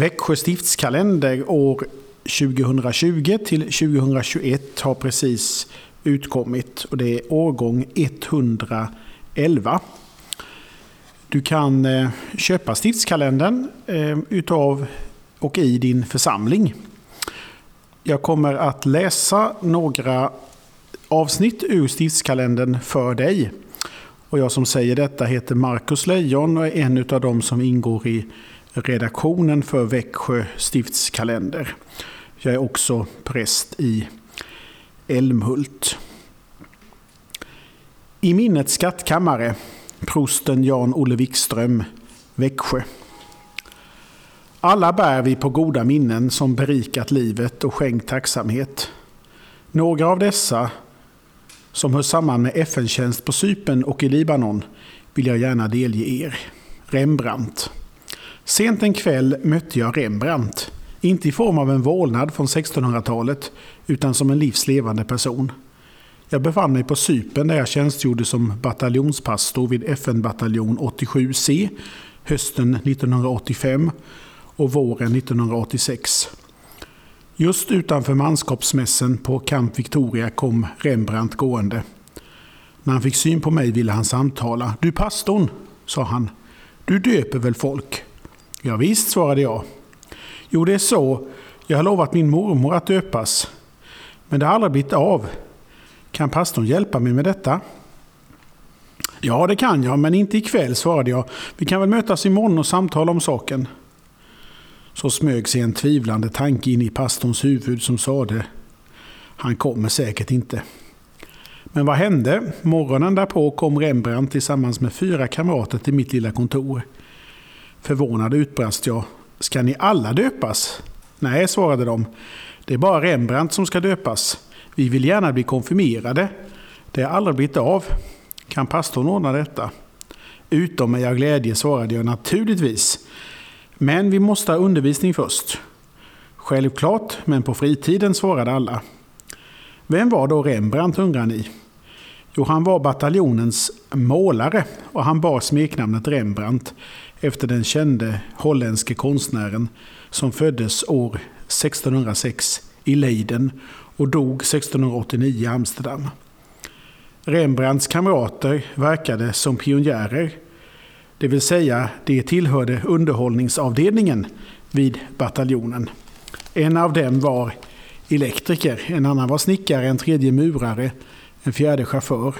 Växjö stiftskalender år 2020 till 2021 har precis utkommit och det är årgång 111. Du kan eh, köpa stiftskalendern eh, utav och i din församling. Jag kommer att läsa några avsnitt ur stiftskalendern för dig. Och jag som säger detta heter Marcus Lejon och är en av dem som ingår i redaktionen för Växjö stiftskalender. Jag är också präst i Älmhult. I minnets skattkammare, prosten Jan-Olle Wikström, Växjö. Alla bär vi på goda minnen som berikat livet och skänkt tacksamhet. Några av dessa, som hör samman med FN-tjänst på Sypen och i Libanon, vill jag gärna delge er. Rembrandt. Sent en kväll mötte jag Rembrandt. Inte i form av en vålnad från 1600-talet, utan som en livslevande person. Jag befann mig på Sypen där jag tjänstgjorde som bataljonspastor vid FN-bataljon 87C hösten 1985 och våren 1986. Just utanför manskapsmässen på Camp Victoria kom Rembrandt gående. När han fick syn på mig ville han samtala. Du pastorn, sa han. Du döper väl folk? Ja, visst, svarade jag. Jo, det är så. Jag har lovat min mormor att döpas. Men det har aldrig blivit av. Kan pastorn hjälpa mig med detta? Ja, det kan jag, men inte ikväll, svarade jag. Vi kan väl mötas imorgon och samtala om saken. Så smög sig en tvivlande tanke in i pastorns huvud som sade Han kommer säkert inte. Men vad hände? Morgonen därpå kom Rembrandt tillsammans med fyra kamrater till mitt lilla kontor. Förvånad utbrast jag. Ska ni alla döpas? Nej, svarade de. Det är bara Rembrandt som ska döpas. Vi vill gärna bli konfirmerade. Det har aldrig blivit av. Kan pastorn ordna detta? Utom med jag glädje svarade jag naturligtvis. Men vi måste ha undervisning först. Självklart, men på fritiden svarade alla. Vem var då Rembrandt undrar ni? Jo, han var bataljonens målare och han bar smeknamnet Rembrandt efter den kände holländske konstnären som föddes år 1606 i Leiden och dog 1689 i Amsterdam. Rembrandts kamrater verkade som pionjärer, det vill säga de tillhörde underhållningsavdelningen vid bataljonen. En av dem var elektriker, en annan var snickare, en tredje murare, en fjärde chaufför.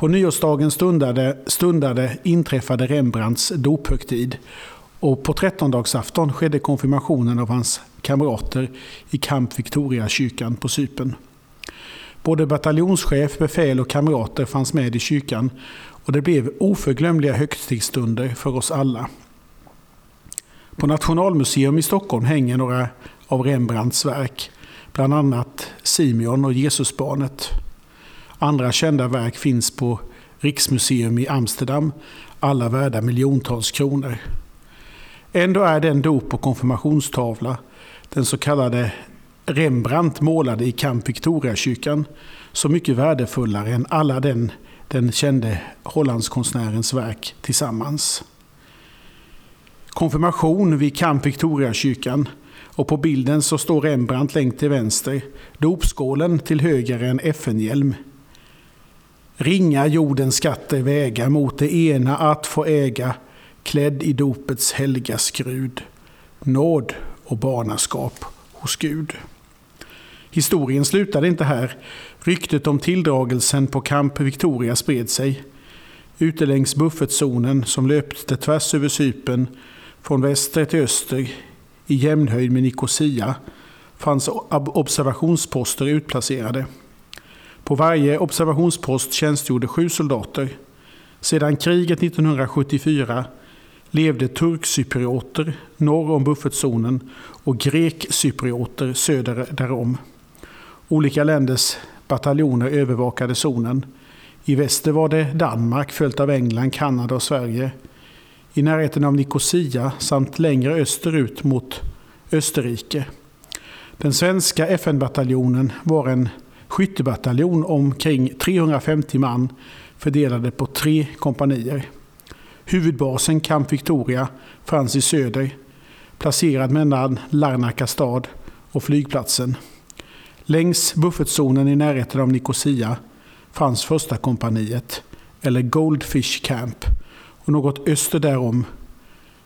På nyårsdagen stundade, stundade inträffade Rembrandts dophögtid och på trettondagsafton skedde konfirmationen av hans kamrater i Camp Victoria-kyrkan på Sypen. Både bataljonschef, befäl och kamrater fanns med i kyrkan och det blev oförglömliga högtidsstunder för oss alla. På Nationalmuseum i Stockholm hänger några av Rembrandts verk, bland annat Simeon och Jesusbarnet. Andra kända verk finns på Riksmuseum i Amsterdam, alla värda miljontals kronor. Ändå är den dop och konfirmationstavla, den så kallade Rembrandt målade i Camp Victoria-kyrkan, så mycket värdefullare än alla den, den kände Hollandskonstnärens verk tillsammans. Konfirmation vid Camp Victoria-kyrkan och på bilden så står Rembrandt längst till vänster, dopskålen till höger en FN-hjälm Ringa jordens skatter väga mot det ena att få äga, klädd i dopets helga skrud. Nåd och barnaskap hos Gud. Historien slutade inte här. Ryktet om tilldragelsen på Camp Victoria spred sig. Ute längs buffertzonen som löpte tvärs över Sypen från väster till öster i jämnhöjd med Nicosia fanns observationsposter utplacerade. På varje observationspost tjänstgjorde sju soldater. Sedan kriget 1974 levde turkcyprioter norr om buffertzonen och grekcyprioter söder därom. Olika länders bataljoner övervakade zonen. I väster var det Danmark följt av England, Kanada och Sverige. I närheten av Nicosia samt längre österut mot Österrike. Den svenska FN-bataljonen var en skyttebataljon omkring 350 man fördelade på tre kompanier. Huvudbasen Camp Victoria fanns i söder. placerad mellan Larnaca stad och flygplatsen. Längs buffertzonen i närheten av Nicosia fanns första kompaniet, eller Goldfish Camp, och något öster därom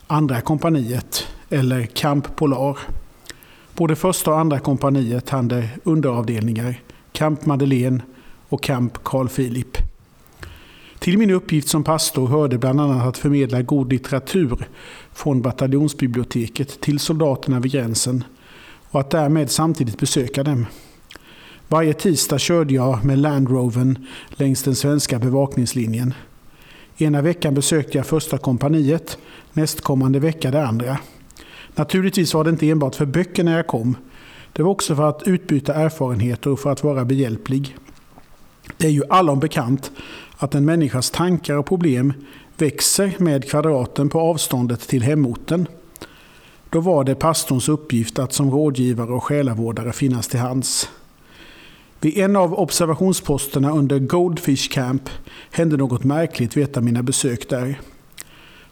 andra kompaniet, eller Camp Polar. Både första och andra kompaniet hade underavdelningar, Camp Madeleine och Camp Carl Philip. Till min uppgift som pastor hörde bland annat att förmedla god litteratur från bataljonsbiblioteket till soldaterna vid gränsen och att därmed samtidigt besöka dem. Varje tisdag körde jag med Landroven längs den svenska bevakningslinjen. Ena veckan besökte jag första kompaniet, nästkommande vecka det andra. Naturligtvis var det inte enbart för böckerna jag kom. Det var också för att utbyta erfarenheter och för att vara behjälplig. Det är ju allom bekant att en människas tankar och problem växer med kvadraten på avståndet till hemorten. Då var det pastorns uppgift att som rådgivare och själavårdare finnas till hands. Vid en av observationsposterna under Goldfish Camp hände något märkligt vid ett av mina besök där.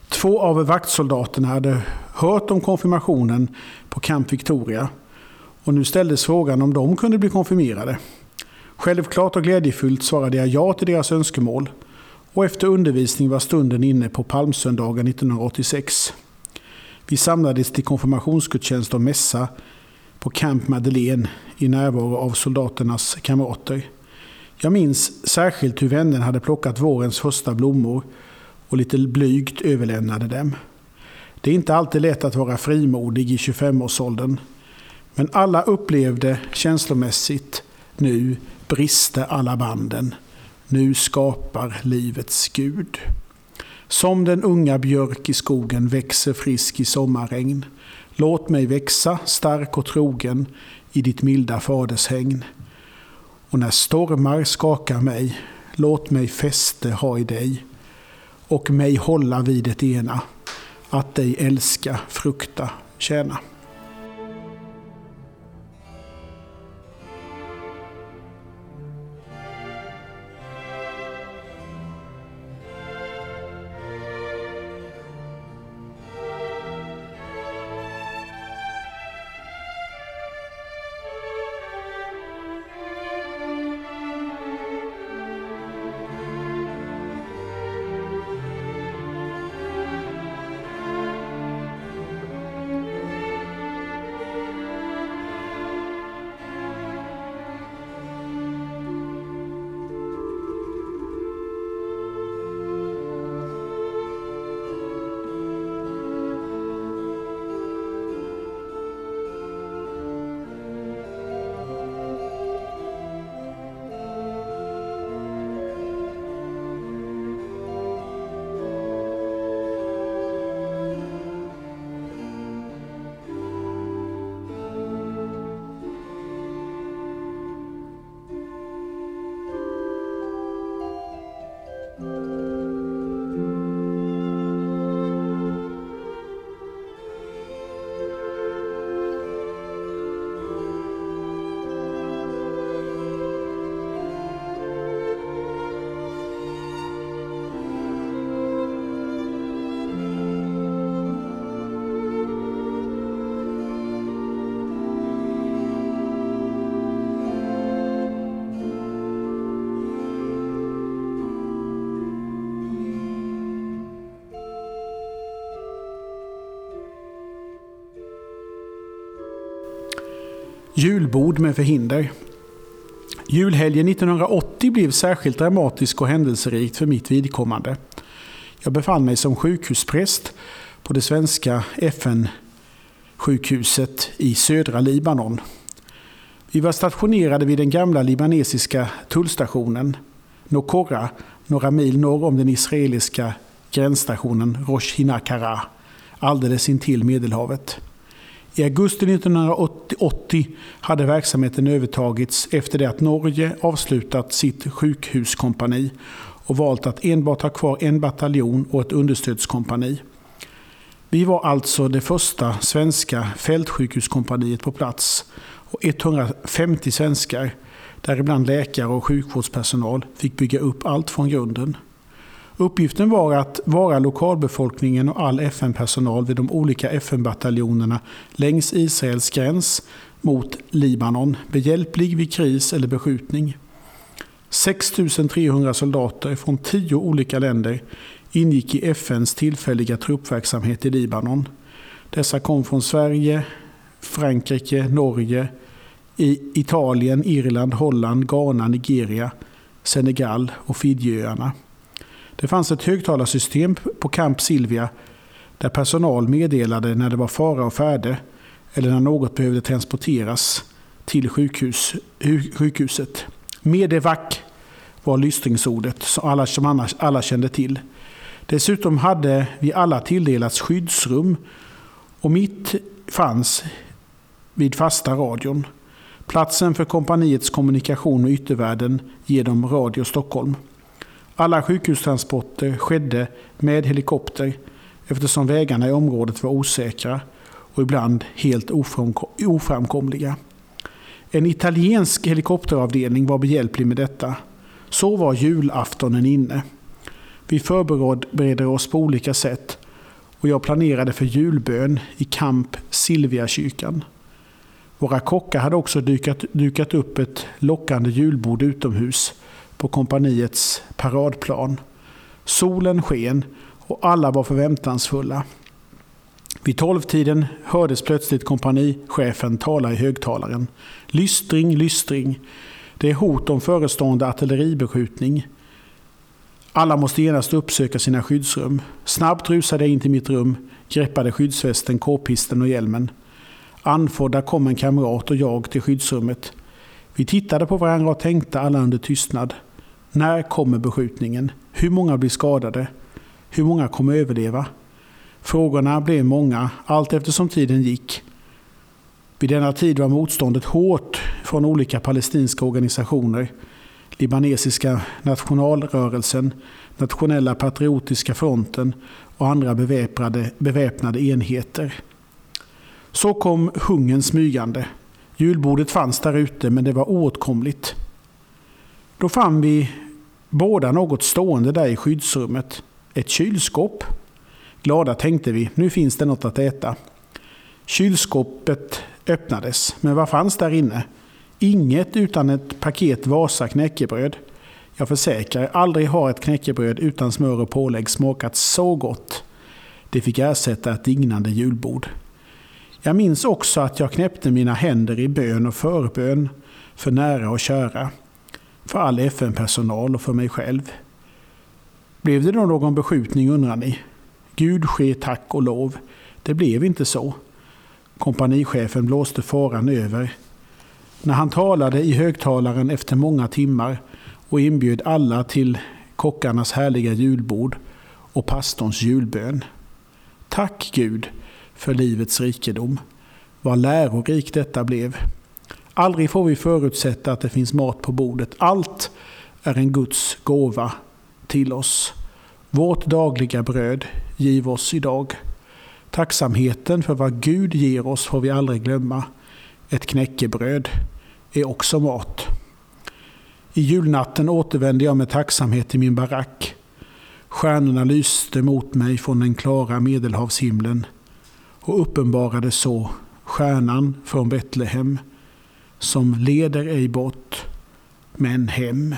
Två av vaktsoldaterna hade hört om konfirmationen på Camp Victoria och nu ställdes frågan om de kunde bli konfirmerade. Självklart och glädjefullt svarade jag ja till deras önskemål och efter undervisning var stunden inne på palmsöndagen 1986. Vi samlades till konfirmationsgudstjänst och mässa på Camp Madeleine i närvaro av soldaternas kamrater. Jag minns särskilt hur vännen hade plockat vårens första blommor och lite blygt överlämnade dem. Det är inte alltid lätt att vara frimodig i 25-årsåldern. Men alla upplevde känslomässigt nu brister alla banden. Nu skapar livets Gud. Som den unga björk i skogen växer frisk i sommarregn. Låt mig växa stark och trogen i ditt milda fadershägn. Och när stormar skakar mig, låt mig fäste ha i dig och mig hålla vid det ena, att dig älska, frukta, tjäna. Julbord med förhinder. Julhelgen 1980 blev särskilt dramatisk och händelserikt för mitt vidkommande. Jag befann mig som sjukhuspräst på det svenska FN-sjukhuset i södra Libanon. Vi var stationerade vid den gamla libanesiska tullstationen Nokorra, några mil norr om den israeliska gränsstationen Rosh Hinakara, alldeles intill Medelhavet. I augusti 1980 hade verksamheten övertagits efter det att Norge avslutat sitt sjukhuskompani och valt att enbart ha kvar en bataljon och ett understödskompani. Vi var alltså det första svenska fältsjukhuskompaniet på plats och 150 svenskar, däribland läkare och sjukvårdspersonal, fick bygga upp allt från grunden. Uppgiften var att vara lokalbefolkningen och all FN-personal vid de olika FN-bataljonerna längs Israels gräns mot Libanon, behjälplig vid kris eller beskjutning. 6 300 soldater från tio olika länder ingick i FNs tillfälliga truppverksamhet i Libanon. Dessa kom från Sverige, Frankrike, Norge, Italien, Irland, Holland, Ghana, Nigeria, Senegal och Fidjiöarna. Det fanns ett högtalarsystem på Camp Silvia där personal meddelade när det var fara och färde eller när något behövde transporteras till sjukhus, sjukhuset. Medevac var lystringsordet som alla, som annars, alla kände till. Dessutom hade vi alla tilldelats skyddsrum och mitt fanns vid fasta radion. Platsen för kompaniets kommunikation med yttervärlden genom Radio Stockholm. Alla sjukhustransporter skedde med helikopter eftersom vägarna i området var osäkra och ibland helt oframkomliga. En italiensk helikopteravdelning var behjälplig med detta. Så var julaftonen inne. Vi förberedde oss på olika sätt och jag planerade för julbön i Camp Silvia-kyrkan. Våra kockar hade också dukat, dukat upp ett lockande julbord utomhus på kompaniets paradplan. Solen sken och alla var förväntansfulla. Vid tolvtiden hördes plötsligt kompanichefen tala i högtalaren. Lystring, lystring. Det är hot om förestående artilleribeskjutning. Alla måste genast uppsöka sina skyddsrum. Snabbt rusade jag in till mitt rum, greppade skyddsvästen, k-pisten och hjälmen. Anfådda kom en kamrat och jag till skyddsrummet. Vi tittade på varandra och tänkte alla under tystnad. När kommer beskjutningen? Hur många blir skadade? Hur många kommer överleva? Frågorna blev många allt eftersom tiden gick. Vid denna tid var motståndet hårt från olika palestinska organisationer. Libanesiska nationalrörelsen, Nationella patriotiska fronten och andra beväpnade, beväpnade enheter. Så kom hungern smygande. Julbordet fanns där ute men det var oåtkomligt. Då fann vi båda något stående där i skyddsrummet. Ett kylskåp. Glada tänkte vi, nu finns det något att äta. Kylskåpet öppnades, men vad fanns där inne? Inget utan ett paket Vasa knäckebröd. Jag försäkrar, aldrig har ett knäckebröd utan smör och pålägg smakat så gott. Det fick ersätta ett dignande julbord. Jag minns också att jag knäppte mina händer i bön och förbön för nära och kära. För all FN-personal och för mig själv. Blev det då någon beskjutning undrar ni? Gud ske tack och lov. Det blev inte så. Kompanichefen blåste faran över. När han talade i högtalaren efter många timmar och inbjöd alla till kockarnas härliga julbord och pastorns julbön. Tack Gud för livets rikedom. Vad lärorikt detta blev. Aldrig får vi förutsätta att det finns mat på bordet. Allt är en Guds gåva till oss. Vårt dagliga bröd giv oss idag. Tacksamheten för vad Gud ger oss får vi aldrig glömma. Ett knäckebröd är också mat. I julnatten återvände jag med tacksamhet till min barack. Stjärnorna lyste mot mig från den klara medelhavshimlen och uppenbarade så stjärnan från Betlehem som leder ej bort, men hem.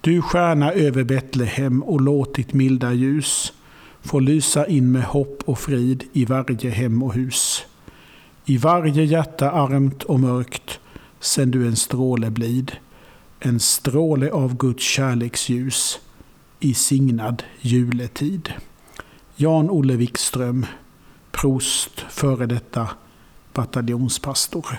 Du stjärna över Betlehem och låt ditt milda ljus få lysa in med hopp och frid i varje hem och hus. I varje hjärta armt och mörkt sänd du en stråle blid, en stråle av Guds kärleksljus i signad juletid. Jan-Olle Wikström, prost, före detta bataljonspastor.